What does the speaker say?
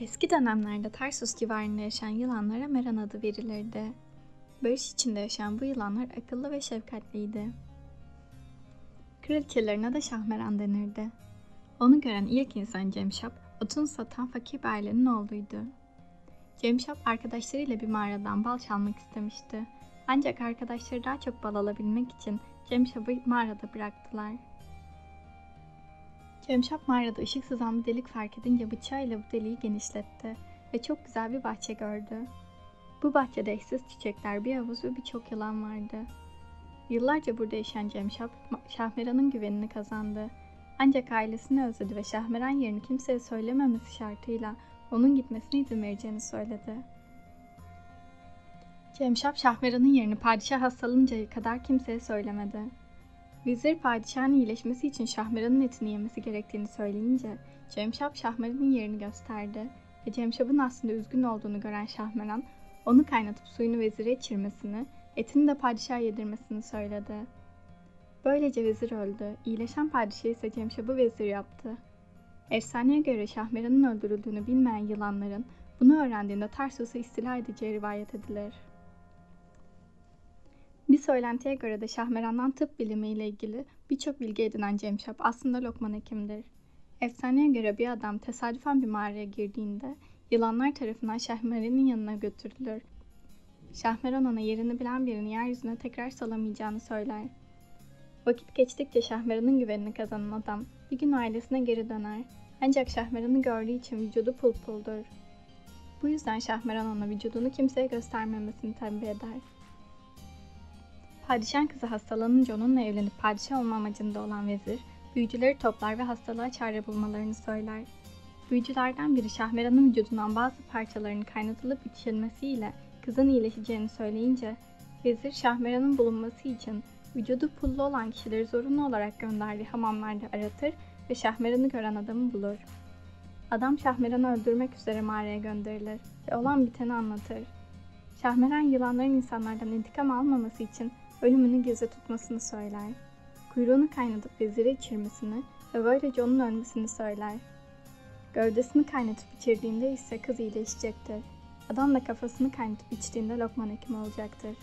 Eski dönemlerde Tarsus civarında yaşayan yılanlara Meran adı verilirdi. Barış içinde yaşayan bu yılanlar akıllı ve şefkatliydi. Kraliçelerine de Şahmeran denirdi. Onu gören ilk insan Cemşap, otun satan fakir bir ailenin oğluydu. Cemşap arkadaşlarıyla bir mağaradan bal çalmak istemişti. Ancak arkadaşları daha çok bal alabilmek için Cemşap'ı mağarada bıraktılar. Cemşap mağarada ışık sızan bir delik fark edince bıçağıyla bu deliği genişletti ve çok güzel bir bahçe gördü. Bu bahçede eşsiz çiçekler, bir havuz ve birçok yılan vardı. Yıllarca burada yaşayan Cemşap, Şahmeran'ın güvenini kazandı. Ancak ailesini özledi ve Şahmeran yerini kimseye söylememesi şartıyla onun gitmesine izin vereceğini söyledi. Cemşap Şahmeran'ın yerini padişah hastalanıncaya kadar kimseye söylemedi. Vizir padişahın iyileşmesi için Şahmeran'ın etini yemesi gerektiğini söyleyince Cemşap Şahmeran'ın yerini gösterdi ve Cemşap'ın aslında üzgün olduğunu gören Şahmeran onu kaynatıp suyunu vezire içirmesini, etini de padişaha yedirmesini söyledi. Böylece vezir öldü. İyileşen padişah ise Cemşap'ı vezir yaptı. Efsaneye göre Şahmeran'ın öldürüldüğünü bilmeyen yılanların bunu öğrendiğinde Tarsus'u istila edeceği rivayet edilir. Bir söylentiye göre de Şahmeran'dan tıp bilimi ile ilgili birçok bilgi edinen Cemşap aslında Lokman Hekim'dir. Efsaneye göre bir adam tesadüfen bir mağaraya girdiğinde yılanlar tarafından Şahmeran'ın yanına götürülür. Şahmeran ona yerini bilen birini yeryüzüne tekrar salamayacağını söyler. Vakit geçtikçe Şahmeran'ın güvenini kazanan adam bir gün ailesine geri döner. Ancak Şahmeran'ı gördüğü için vücudu pul puldur. Bu yüzden Şahmeran ona vücudunu kimseye göstermemesini tembih eder. Padişahın kızı hastalanınca onunla evlenip padişah olma amacında olan vezir, büyücüleri toplar ve hastalığa çare bulmalarını söyler. Büyücülerden biri Şahmeran'ın vücudundan bazı parçalarının kaynatılıp içilmesiyle kızın iyileşeceğini söyleyince, vezir Şahmeran'ın bulunması için vücudu pullu olan kişileri zorunlu olarak gönderdiği hamamlarda aratır ve Şahmeran'ı gören adamı bulur. Adam Şahmeran'ı öldürmek üzere mağaraya gönderilir ve olan biteni anlatır. Şahmeran yılanların insanlardan intikam almaması için ölümünü gizli tutmasını söyler. Kuyruğunu kaynatıp vezire içirmesini ve böylece onun ölmesini söyler. Gövdesini kaynatıp içirdiğinde ise kız iyileşecektir. Adam da kafasını kaynatıp içtiğinde Lokman Hekim olacaktır.